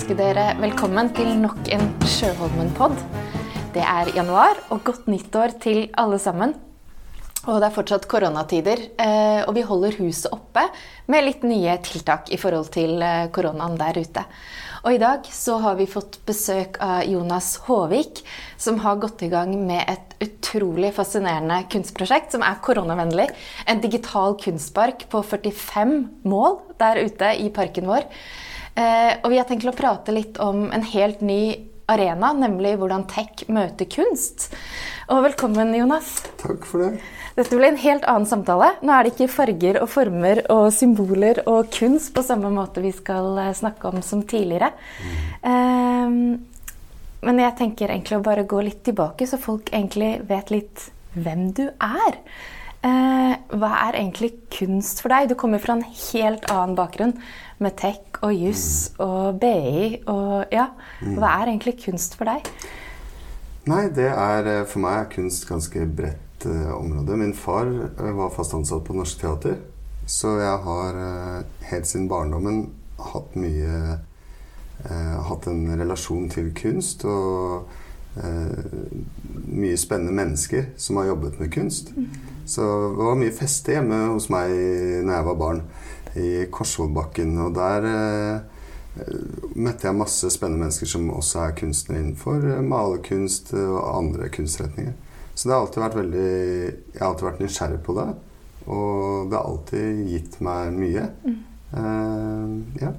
ønske dere velkommen til nok en Sjøholmen-pod. Det er januar, og godt nyttår til alle sammen. Og det er fortsatt koronatider, eh, og vi holder huset oppe med litt nye tiltak i forhold til eh, koronaen der ute. Og i dag så har vi fått besøk av Jonas Håvik, som har gått i gang med et utrolig fascinerende kunstprosjekt som er koronavennlig. En digital kunstpark på 45 mål der ute i parken vår. Eh, og vi har tenkt å prate litt om en helt ny arena, nemlig hvordan tech møter kunst. Og velkommen, Jonas. Takk for det. Dette ble en helt annen samtale. Nå er det ikke farger og former og symboler og kunst på samme måte vi skal eh, snakke om som tidligere. Mm. Um, men jeg tenker egentlig å bare gå litt tilbake, så folk egentlig vet litt hvem du er. Hva er egentlig kunst for deg? Du kommer fra en helt annen bakgrunn med tech og juss mm. og BI og ja. Hva er egentlig kunst for deg? Nei, det er eh, For meg er kunst ganske bredt uh, område. Min far uh, var fast ansatt på Norsk Teater, så jeg har uh, helt siden barndommen hatt mye Hatt en relasjon til kunst og mye spennende mennesker som har jobbet med kunst. Mm. Så det var mye feste hjemme hos meg når jeg var barn, i Korsvollbakken. Og der møtte jeg masse spennende mennesker som også er kunstnere innenfor malerkunst og andre kunstretninger. Så det har alltid vært veldig Jeg har alltid vært nysgjerrig på det. Og det har alltid gitt meg mye. Mm. Eh, ja.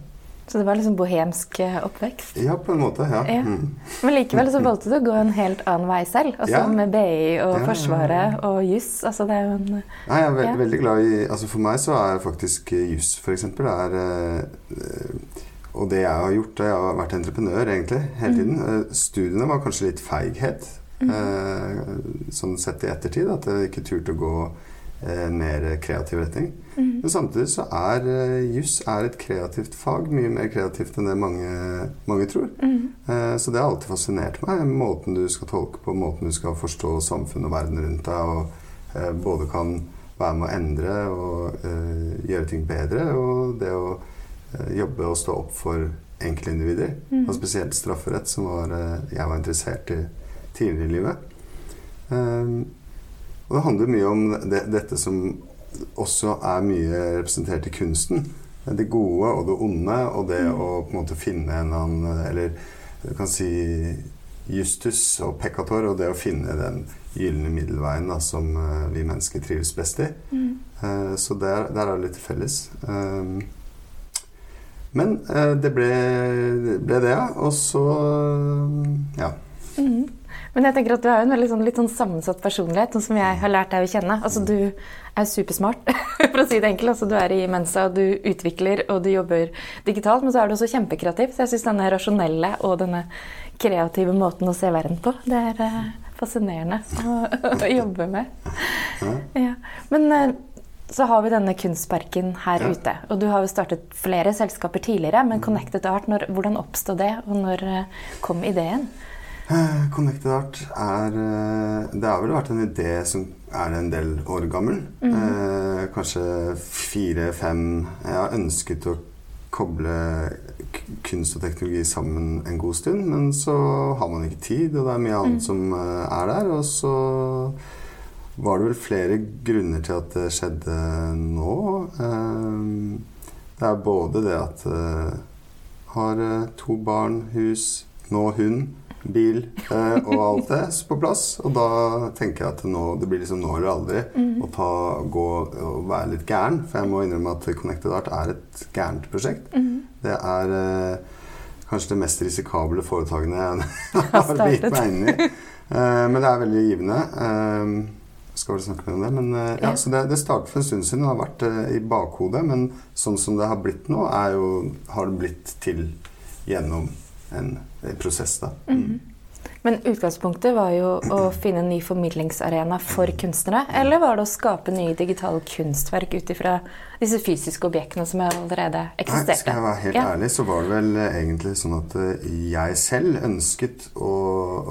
Så det var liksom bohemsk eh, oppvekst? Ja, på en måte. ja. ja. Mm. Men likevel så valgte du å gå en helt annen vei selv. Altså ja. Med BI og ja, Forsvaret og juss. Altså det er jo en Nei, Jeg er veld, veldig glad i altså For meg så er faktisk juss, f.eks. er Og det jeg har gjort Jeg har vært entreprenør egentlig hele mm. tiden. Mm. Studiene var kanskje litt feighet. Mm. sånn sett i ettertid. At jeg ikke turte å gå eh, mer kreativ retning. Mm. Men samtidig så er uh, juss et kreativt fag. Mye mer kreativt enn det mange, mange tror. Mm. Uh, så det har alltid fascinert meg. Måten du skal tolke på, måten du skal forstå samfunnet og verden rundt deg. Og både kan være med å endre og gjøre ting bedre. Og det å jobbe og stå opp for enkeltindivider. Mm. Og spesielt strafferett, som var, jeg var interessert i tidligere i livet. Og det handler mye om det, dette som også er mye representert i kunsten. Det gode og det onde, og det mm. å på en måte finne en annen Eller du kan si justus og peccator, og det å finne den gylne middelveien da, som uh, vi mennesker trives best i. Mm. Uh, så der, der, er det litt felles. Um, men uh, det ble, ble, det, ja. Og så ja. Mm. Men jeg tenker at du har en veldig sånn, litt sånn sammensatt personlighet, sånn som jeg har lært deg å kjenne. Altså, du er supersmart, for å si det enkelt. Altså, du er i Mensa, og du utvikler og du jobber digitalt. Men så er du også kjempekreativ. Så jeg syns denne rasjonelle og denne kreative måten å se verden på, det er uh, fascinerende å, å, jobbe med. Ja. Men uh, så har vi denne kunstparken her ja. ute. Og du har jo startet flere selskaper tidligere, men Connected Art, når, hvordan oppstod det, og når uh, kom ideen? Eh, Connected Art er eh, Det har vel vært en idé som er en del år gammel. Mm. Eh, kanskje fire-fem Jeg har ønsket å koble kunst og teknologi sammen en god stund, men så har man ikke tid, og det er mye annet mm. som er der. Og så var det vel flere grunner til at det skjedde nå. Det er både det at jeg har to barn, hus, nå hund bil eh, og alt det på plass. Og da tenker jeg at nå, det blir liksom nå eller aldri mm. å ta, gå og være litt gæren. For jeg må innrømme at Connected Art er et gærent prosjekt. Mm. Det er eh, kanskje det mest risikable foretakene jeg har begitt meg inn i. Eh, men det er veldig givende. Eh, skal vel snakke mer om det. Men, eh, ja, så det, det startet for en stund siden og har vært eh, i bakhodet. Men sånn som det har blitt nå, jo, har det blitt til gjennom en prosess. da. Mm. -hmm. Men utgangspunktet var jo å finne en ny formidlingsarena for kunstnere? Eller var det å skape nye digitale kunstverk ut ifra disse fysiske objektene som allerede eksisterte? Nei, skal jeg være helt ja. ærlig, så var det vel egentlig sånn at eh, jeg selv ønsket å,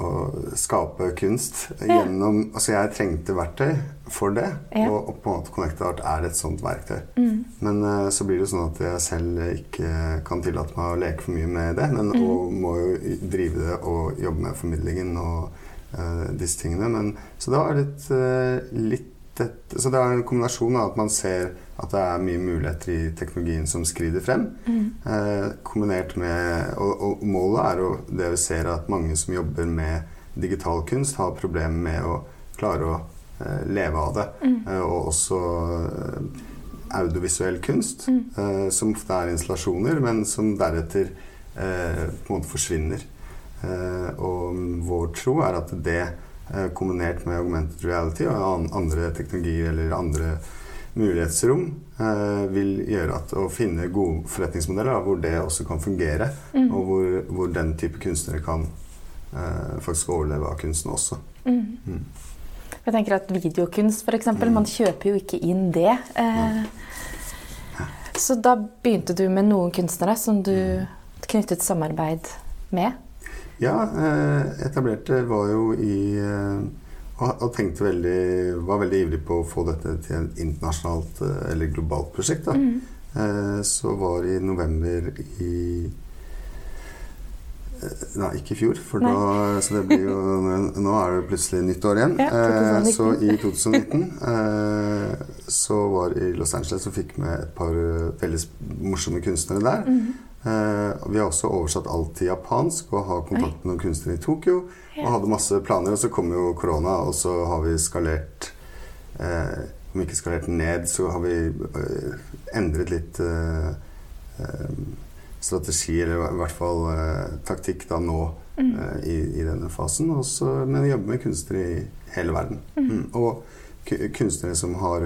å skape kunst gjennom Altså, jeg trengte verktøy for det. Ja. Og, og på en måte Connected Art er et sånt verktøy. Mm. Men uh, så blir det sånn at jeg selv ikke kan tillate meg å leke for mye med det. Men Mm. og må jo drive det og jobbe med formidlingen og uh, disse tingene. Men, så det var litt, uh, litt et, Så det er en kombinasjon av at man ser at det er mye muligheter i teknologien som skrider frem. Mm. Eh, kombinert med og, og målet er jo det vi ser at mange som jobber med digital kunst, har problemer med å klare å leve av det. Mm. Eh, og også eh, audiovisuell kunst, Mm. eh, som ofte er installasjoner, men som deretter eh, på en måte forsvinner. Eh, og vår tro er at det, eh, kombinert med augmented reality og andre teknologier eller andre mulighetsrom, eh, vil gjøre at å finne gode forretningsmodeller hvor det også kan fungere, Mm. og hvor, hvor den type kunstnere kan eh, faktisk overleve av kunsten også. Mm. Jeg tenker at Videokunst, f.eks. Mm. Man kjøper jo ikke inn det. Eh, så da begynte du med noen kunstnere som du Mm. knyttet samarbeid med. Ja, eh, etablerte var jo i eh, og, tenkte veldig Var veldig ivrig på å få dette til et internasjonalt eh, eller globalt prosjekt. da. Mm. Eh, så var i november i Nei, ikke i fjor, for da Så det blir jo Nå er det plutselig nytt år igjen. Ja, Eh, 2019. så i 2019 eh, så var i Los Angeles og fikk med et par eh, veldig morsomme kunstnere der. Mm. -hmm. vi har også oversatt alt til japansk og har kontakt med noen kunstnere i Tokyo. Og hadde masse planer, og så kom jo korona, og så har vi skalert Om ikke skalert ned, så har vi endret litt strategi, eller i hvert fall eh, taktikk, da nå Mm. eh, i, i denne fasen. Også, men vi jobber med kunstnere i hele verden. Mm. Og ku- kunstnere som har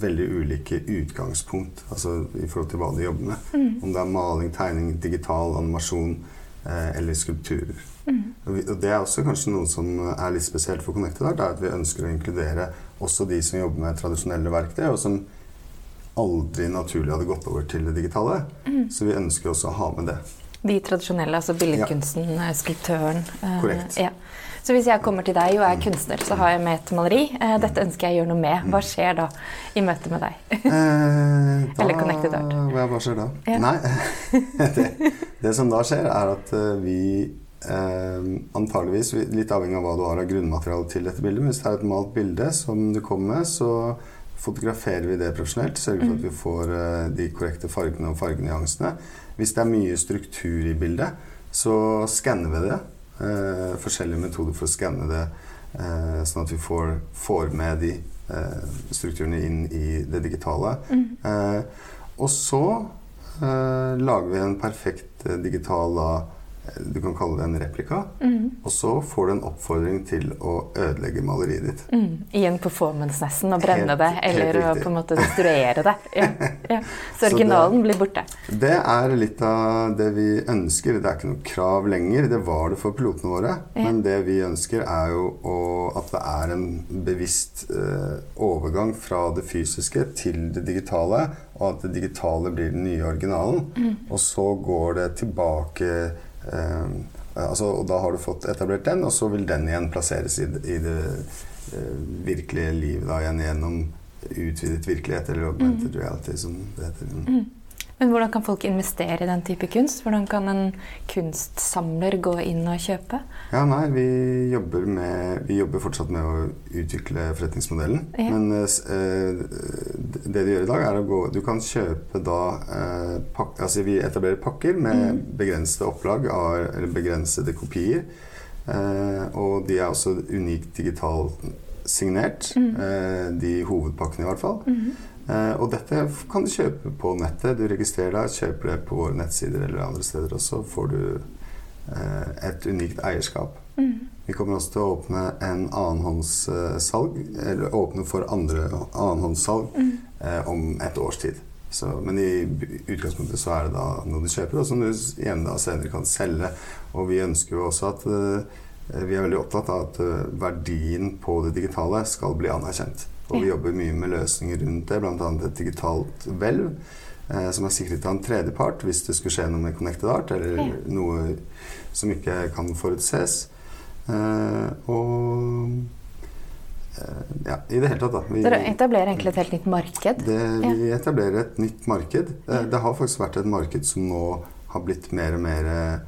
veldig ulike utgangspunkt altså i forhold til hva de jobber med. Mm. Om det er maling, tegning, digital animasjon eh, eller skulpturer. Mm. Og, og det er også kanskje noe som er litt spesielt for Connected Art, er at vi ønsker å inkludere også de som jobber med tradisjonelle verktøy, og som aldri naturlig hadde gått over til det digitale. Mm. Så vi ønsker også å ha med det. De tradisjonelle, altså billedkunsten, ja. skulptøren. eh, Korrekt. Ja. Så hvis jeg kommer til deg og er kunstner, så har jeg med et maleri. Eh, dette ønsker jeg å gjøre noe med. Hva skjer da i møte med deg? Eh, da, Eller Connected Art. Hva, skjer da? Ja. Nei, det, det som da skjer, er at eh, vi eh, antageligvis, litt avhengig av hva du har av grunnmateriale til dette bildet, men hvis det er et malt bilde som du kommer med, så fotograferer vi det profesjonelt. Sørger for at vi får eh, de korrekte fargene og fargenyansene. Hvis det er mye struktur i bildet, så skanner vi det. Eh, forskjellige metoder for å skanne det, eh, sånn at vi får, får med de eh, strukturene inn i det digitale. Mm. Eh, og så eh, lager vi en perfekt digital da, Du kan kalle det en replika. Mm. Og så får du en oppfordring til å ødelegge maleriet ditt. Mm. I en performance nesten, å brenne Helt- det, eller å på en måte destruere det. Ja. Ja. Så Så det- originalen blir borte. Det er litt av det vi ønsker. Det er ikke noe krav lenger. Det var det for pilotene våre. Ja. Men det vi ønsker, er jo å, at det er en bevisst eh, overgang fra det fysiske til det digitale, og at det digitale blir den nye originalen. Og så går det tilbake eh, altså, Og da har du fått etablert den, og så vil den igjen plasseres i, i det eh, virkelige livet da, igjen gjennom utvidet virkelighet, eller augmented reality, som det heter. Mm. Men hvordan kan folk investere i den type kunst? Hvordan kan en kunstsamler gå inn og kjøpe? Ja, nei, vi jobber, med, vi jobber fortsatt med å utvikle forretningsmodellen. Ja. Men eh, eh, det du gjør i dag, er å gå Du kan kjøpe da eh, pak, Altså, vi etablerer pakker med Mm. begrensede opplag av Eller begrensede kopier. Eh, og de er også unikt digitalt signert. Mm. Eh, de hovedpakkene, i hvert fall. Mm og dette kan du kjøpe på nettet. Du registrerer deg, kjøper det på våre nettsider eller andre steder, og så får du eh, et unikt eierskap. Mm. Vi kommer også til å åpne en annenhåndssalg, eller åpne for andre annenhåndssalg mm. eh, om et års tid. Så, men i utgangspunktet så er det da noe du kjøper, og som du igjen da senere kan selge. Og vi ønsker jo også at eh, vi er veldig opptatt av at eh, verdien på det digitale skal bli anerkjent. Og vi jobber mye med løsninger rundt det, bl.a. et digitalt hvelv. Eh, som er sikret av en tredjepart hvis det skulle skje noe med Connected Art, eller noe som ikke kan forutses. Eh, og eh, ja, i det hele tatt, da. Vi, Dere etablerer egentlig et helt nytt marked? det, vi etablerer et nytt marked. Det, det har faktisk vært et marked som nå har blitt mer og mer eh,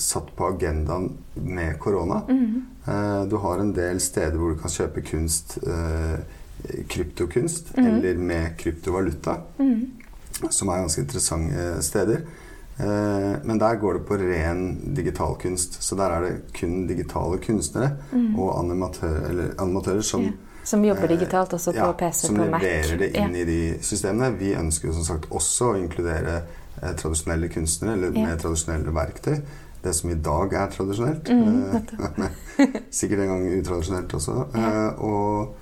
satt på agendaen med korona. Mm. du har en del steder hvor du kan kjøpe kunst, kryptokunst, kryptokunst, eller med kryptovaluta. Som er ganske interessante steder. Eh, men der går det på ren digital kunst. Så der er det kun digitale kunstnere og animatører, eller animatører som Ja. Som jobber eh, digitalt også på ja, PC, som på Mac. leverer det inn Ja. i de systemene. Vi ønsker jo som sagt også å inkludere eh, tradisjonelle kunstnere, eller med tradisjonelle verktøy. Det som i dag er tradisjonelt. Mm, eh, sikkert en gang utradisjonelt også. Eh, og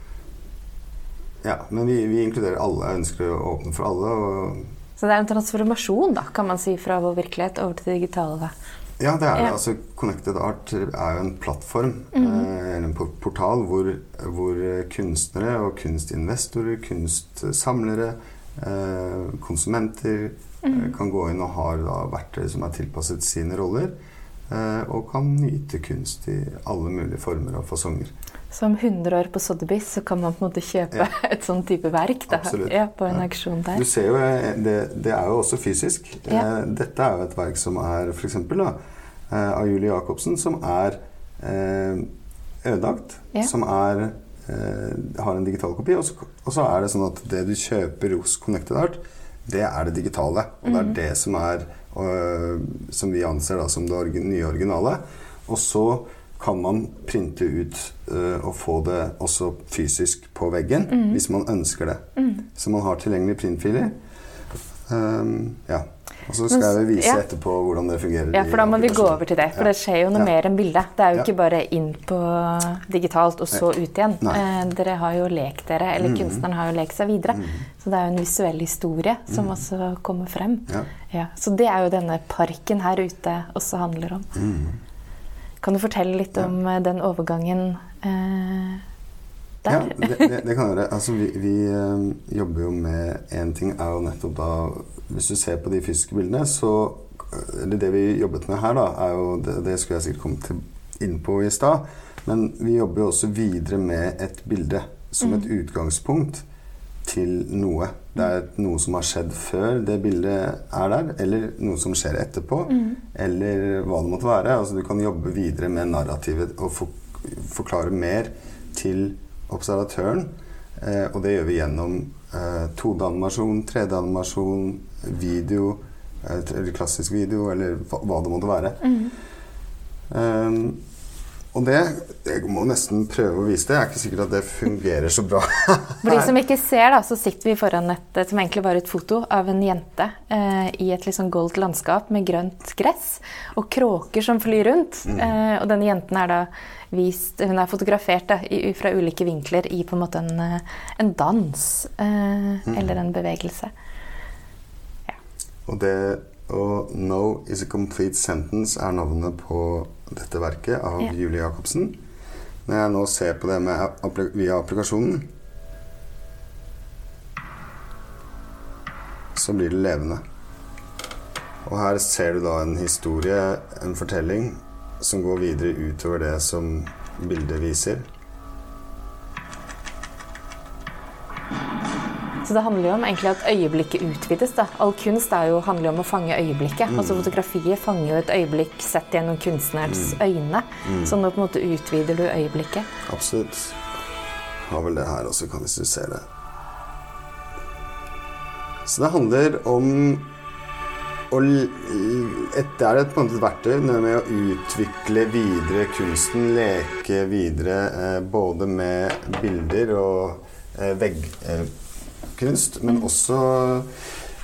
ja, men vi, vi inkluderer alle. Jeg ønsker å åpne for alle. Og Så det er en transformasjon, da, kan man si, fra vår virkelighet over til det digitale. Ja, det er det. Ja. Altså, Connected Art er jo en plattform, mm. eh, eller en portal, hvor, hvor kunstnere og kunstinvestorer, kunstsamlere, eh, konsumenter Mhm. eh, kan gå inn og har da verktøy som er tilpasset sine roller, eh, og kan nyte kunst i alle mulige former og fasonger. Så om 100 år på Sotheby's så kan man på en måte kjøpe Ja. et sånn type verk da, ja, på en Ja. auksjon der. Du ser jo, eh, det, det er jo også fysisk. Ja. Eh, Dette er jo et verk som er f.eks. av Julie Jacobsen, som er eh, ødelagt. Som er, eh, har en digital kopi. Og så er det sånn at det du kjøper hos Connected Art, det er det digitale. Og det er det som er øh, Som vi anser da som det orgi- nye originale. Og så kan man printe ut øh, og få det også fysisk på veggen hvis man ønsker det. Så man har tilgjengelige printfiler. Um, ja. Og så skal jeg vise ja. etterpå hvordan det fungerer. Ja, for da må vi gå over til det. For Ja. det skjer jo noe Ja. mer enn bildet. Det er jo ikke bare inn på digitalt og så ut igjen. Mm. Eh, dere har jo lekt dere, eller kunstneren har jo lekt seg videre. Så det er jo en visuell historie som også kommer frem. Mm. Ja. Ja, så det er jo denne parken her ute også handler om. Mm. Kan du fortelle litt om eh, den overgangen eh, der? Ja, det, det, det kan gjøre. Altså, vi vi eh, jobber jo med Én ting er jo nettopp da Hvis du ser på de fysiske bildene, så Eller det vi jobbet med her, da, er jo Det, det skulle jeg sikkert komme inn på i stad. Men vi jobber jo også videre med et bilde som et utgangspunkt til noe. Det er noe som har skjedd før det bildet er der, eller noe som skjer etterpå. Eller hva det måtte være. Altså, du kan jobbe videre med narrativet og forklare mer til observatøren. Eh, og det gjør vi gjennom eh, 2D-animasjon, 3D-animasjon, video, eh, eller klassisk video, eller hva, hva det måtte være. Um, og det Jeg må nesten prøve å vise det. Jeg er ikke sikker at det fungerer så bra. For de som ikke ser, da, så sitter vi foran et som egentlig var et foto av en jente eh, i et sånn goldt landskap med grønt gress og kråker som flyr rundt. Eh, og denne jenten er da vist Hun er fotografert da, i, fra ulike vinkler i på en måte en, eh, en dans eh, eller en bevegelse. Og det og 'No is a complete sentence' er navnet på dette verket av Ja. Julie Jacobsen. Når jeg nå ser på det med via applikasjonen, så blir det levende. Og her ser du da en historie, en fortelling, som går videre utover det som bildet viser. Så det handler jo om egentlig at øyeblikket utvides. da. All kunst er jo, handler jo om å fange øyeblikket. Altså Fotografiet fanger jo et øyeblikk sett gjennom kunstnerens øyne. Så nå på en måte utvider du øyeblikket. Absolutt. Har vel det her også, kan hvis du ser det. Så det handler om og et, Det er et, på en måte et verktøy med å utvikle videre kunsten, leke videre eh, både med bilder og eh, veggkunst, men også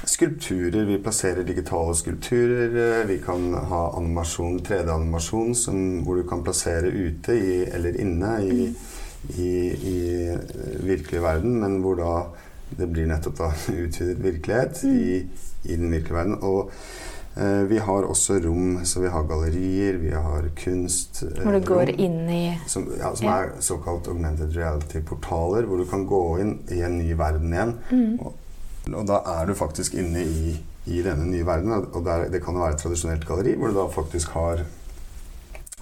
skulpturer. Vi plasserer digitale skulpturer. Vi kan ha animasjon, 3D-animasjon hvor du kan plassere ute i, eller inne i, i, i eh, virkelig verden, men hvor da det blir nettopp da utvidet virkelighet i, i den virkelige verden. Og vi har også rom, så vi har gallerier, vi har kunst eh, Hvor du går inn i som, ja, som Ja. er såkalt augmented reality-portaler, hvor du kan gå inn i en ny verden igjen. Mm. Og, og da er du faktisk inne i, i denne nye verdenen. Og der, det kan jo være et tradisjonelt galleri, hvor du da faktisk har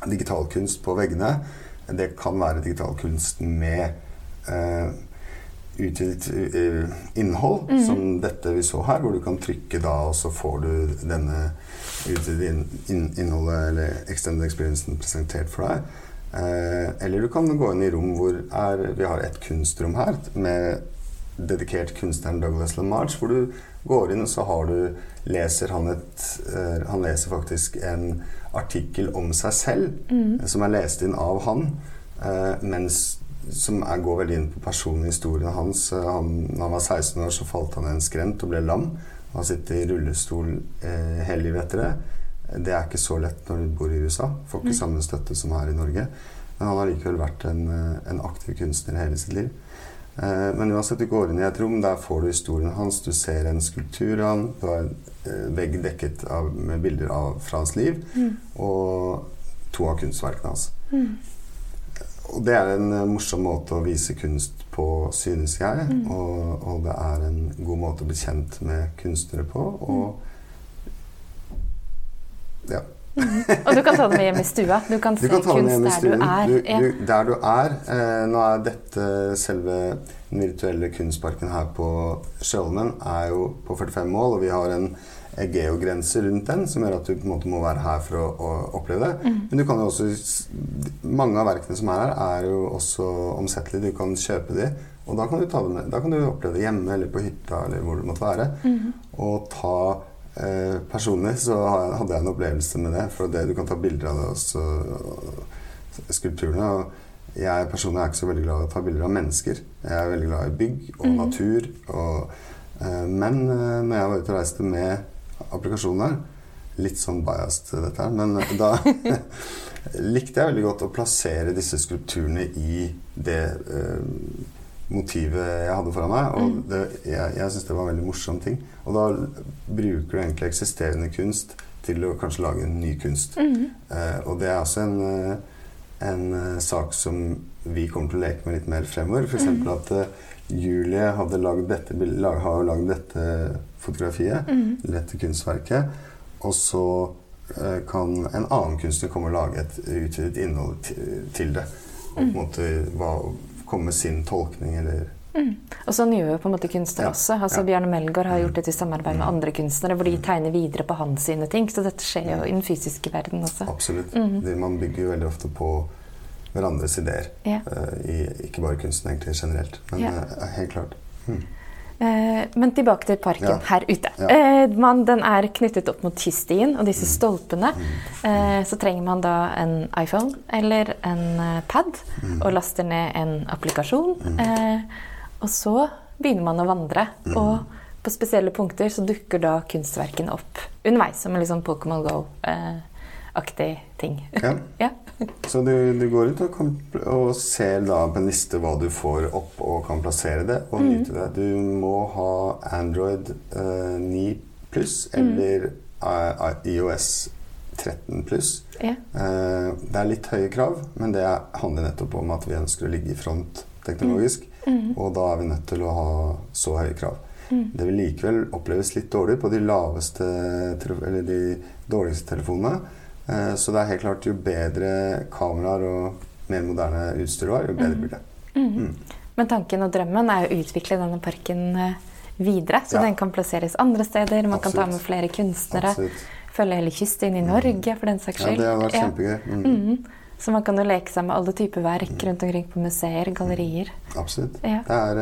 digitalkunst på veggene. Det kan være digitalkunst med eh, utvidet eh, innhold, mm. som dette vi så her, hvor du kan trykke da, og så får du denne utvidede inn, inn, innholdet, eller extended experiencen, presentert for deg. Eh, eller du kan gå inn i rom hvor er, vi har et kunstrom her med dedikert kunstneren Douglas LaMarche, hvor du går inn og så har du leser han et eh, Han leser faktisk en artikkel om seg selv mm. som er lest inn av han, eh, mens som er, går veldig inn på personen i historien hans. Eh, Han, når han var 16 år, så falt han i en skrent og ble lam. Han har sittet i rullestol eh, hele livet etter det. Det er ikke så lett når du bor i USA. Får ikke samme støtte som her i Norge. Men han har likevel vært en, eh, en aktiv kunstner hele sitt liv. Eh, Men uansett, du går inn i et rom, der får du historien hans. Du ser en skulptur av han. Du har en eh, vegg dekket av, med bilder av, fra hans liv. Mm. Og to av kunstverkene hans. Mm. Og det er en eh, morsom måte å vise kunst på, synes jeg. Mm. Og, og det er en god måte å bli kjent med kunstnere på. Og ja. Og du kan ta det med hjem i stua. Du kan Du se kan kunst der du er. Du, du, der du er. Eh, nå er dette selve den virtuelle kunstparken her på Sjølmen er jo på 45 mål, og vi har en geogrense rundt den som gjør at du på en måte må være her for å, å oppleve det. Mm. Men du kan jo også Mange av verkene som er her, er jo også omsettelige. Du kan kjøpe de, og da kan du, da kan du oppleve det hjemme eller på hytta eller hvor det måtte være. Mm. Og ta eh, Personlig så hadde jeg en opplevelse med det. For det, du kan ta bilder av det også, og skulpturene. Og jeg personlig er ikke så veldig glad i å ta bilder av mennesker. Jeg er veldig glad i bygg og Mhm. natur. Og, eh, men eh, når jeg var ute og reiste med applikasjonen her Litt sånn biased dette her, men da likte jeg veldig godt å plassere disse skulpturene i det eh, motivet jeg hadde foran meg. Og Mm. det, jeg, jeg syns det var en veldig morsom ting. Og da bruker du egentlig eksisterende kunst til å kanskje lage en ny kunst. Mm. Eh, og det er også en, eh, en eh, sak som vi kommer til å leke med litt mer fremover. F.eks. Mm. at uh, Julie hadde lagd dette, lag, har lagd dette fotografiet, mm. dette kunstverket. Og så uh, kan en annen kunstner komme og lage et utvidet innhold til det. Og på en Mhm. måte hva, komme med sin tolkning eller Mm. Og sånn gjør jo på en måte kunstnere Ja, også. Altså ja. Bjarne Melgaard har gjort det i samarbeid med Mm. andre kunstnere, hvor de tegner videre på hans sine ting. Så dette skjer jo i den fysiske verden også. Absolutt. Mm Det, man bygger jo veldig ofte på hverandres ideer. Ja. Uh, i, ikke bare kunsten egentlig generelt, men eh, helt klart. Mm. Eh, men tilbake til parken Ja. her ute. Ja. Eh, man, den er knyttet opp mot kyststien og disse Mm. stolpene. Mm. så trenger man da en iPhone eller en eh, pad Mm. og laster ned en applikasjon. Mm. og så begynner man å vandre. Mm. Og på spesielle punkter så dukker da kunstverkene opp underveis, som en sånn Pokémon Go-aktig ting. Ja. Så du, du går ut og, kan, og ser da på en liste hva du får opp, og kan plassere det og Mm. nyte det. Du må ha Android eh, 9 pluss Mm. eller eh, IOS 13 pluss. ja. Eh, det er litt høye krav, men det handler nettopp om at vi ønsker å ligge i front teknologisk. Mm. Og da er vi nødt til å ha så høye krav. Mm. Det vil likevel oppleves litt dårlig på de laveste eller de dårligste telefonene. Eh, Så det er helt klart jo bedre kameraer og mer moderne utstyr du har, jo bedre blir det. Mm. Mm. Men tanken og drømmen er å utvikle denne parken eh, videre, så Ja. den kan plasseres andre steder. Man kan ta med flere kunstnere. Absolutt. Følge hele kysten i Norge, for den saks skyld. Ja, det har vært Ja. kjempegøy. Mm. Så man kan jo leke seg med alle typer verk rundt omkring på museer, gallerier. Absolutt. Ja. Det er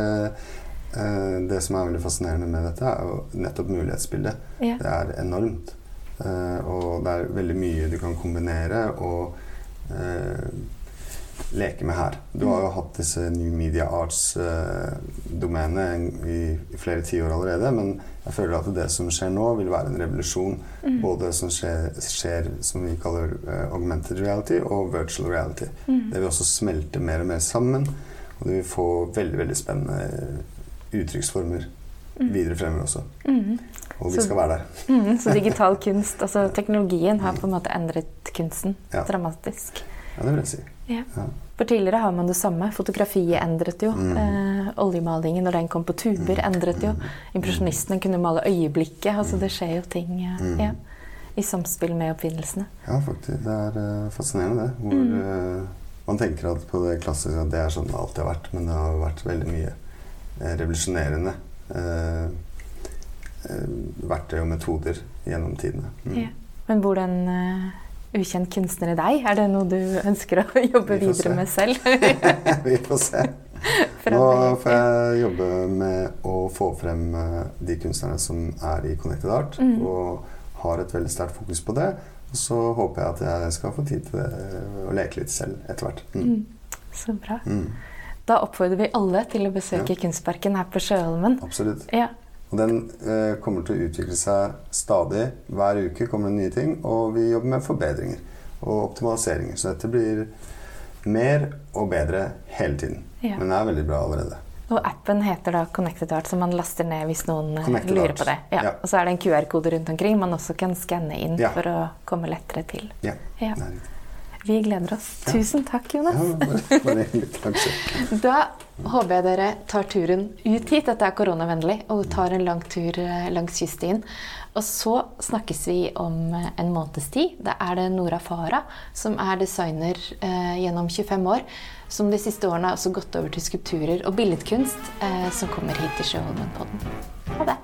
eh, Det som er veldig fascinerende med dette, er jo nettopp mulighetsbildet. Ja. Det er enormt. Eh, og det er veldig mye du kan kombinere og eh, leke med her. Du har jo hatt disse New Media Arts-domenene i, i flere tiår allerede, men jeg føler at det som skjer nå, vil være en revolusjon. Mm. Både som skjer, skjer som vi kaller eh, augmented reality, og virtual reality. Mm. Det vil også smelte mer og mer sammen, og det vil få veldig, veldig spennende uttrykksformer Mm. videre fremover også. Og vi Så- skal være der. Mm, Så digital kunst, altså teknologien, har på en måte endret kunsten Ja. dramatisk. Ja, det vil jeg si. Ja. Ja. For tidligere har man det samme. Fotografiet endret jo. Mm. Eh, oljemalingen når den kom på tuber, Mm. endret jo. Impresjonistene kunne male øyeblikket. altså Det skjer jo ting Mm. ja, i samspill med oppfinnelsene. Ja, faktisk. Det er uh, fascinerende, det. Hvor Mm. uh, Man tenker at på det klassiske at det er sånn det alltid har vært, men det har vært veldig mye eh, revolusjonerende eh, verktøy og metoder gjennom tidene. Mm. Ja. Men en uh, ukjent kunstner i deg? Er det noe du ønsker å jobbe Vi videre se. med selv? Vi får se. Nå får jeg jobbe med å få frem eh, de kunstnerne som er i Connected Art, Mm. og har et veldig sterkt fokus på det. Og så håper jeg at jeg skal få tid til å leke litt selv etter hvert. Mm. Mm. Så bra. Mm. Da oppfordrer vi alle til å besøke Kunstparken her på Sjøholmen. Absolutt. Ja. Og den eh, kommer til å utvikle seg stadig. Hver uke kommer det nye ting, og vi jobber med forbedringer og optimaliseringer. Så dette blir mer og bedre hele tiden. Ja. Men det er veldig bra allerede. Og appen heter da Connected Art, som man laster ned hvis noen eh, Connected lurer Art. på det. Ja. Ja. Og så er det en QR-kode rundt omkring man også kan skanne inn for å komme lettere til. Ja. Ja. det er riktig. Vi gleder oss. Tusen takk, Jonas. Ja, bare, bare. Da håper jeg dere tar turen ut hit, dette er koronavennlig, og tar en lang tur eh, langs kyststien. Og så snakkes vi om eh, en måneds tid. Da er det Nora Farah, som er designer eh, gjennom 25 år, som de siste årene har også gått over til skulpturer og billedkunst, eh, som kommer hit til Sjøholmenpodden. Ha det.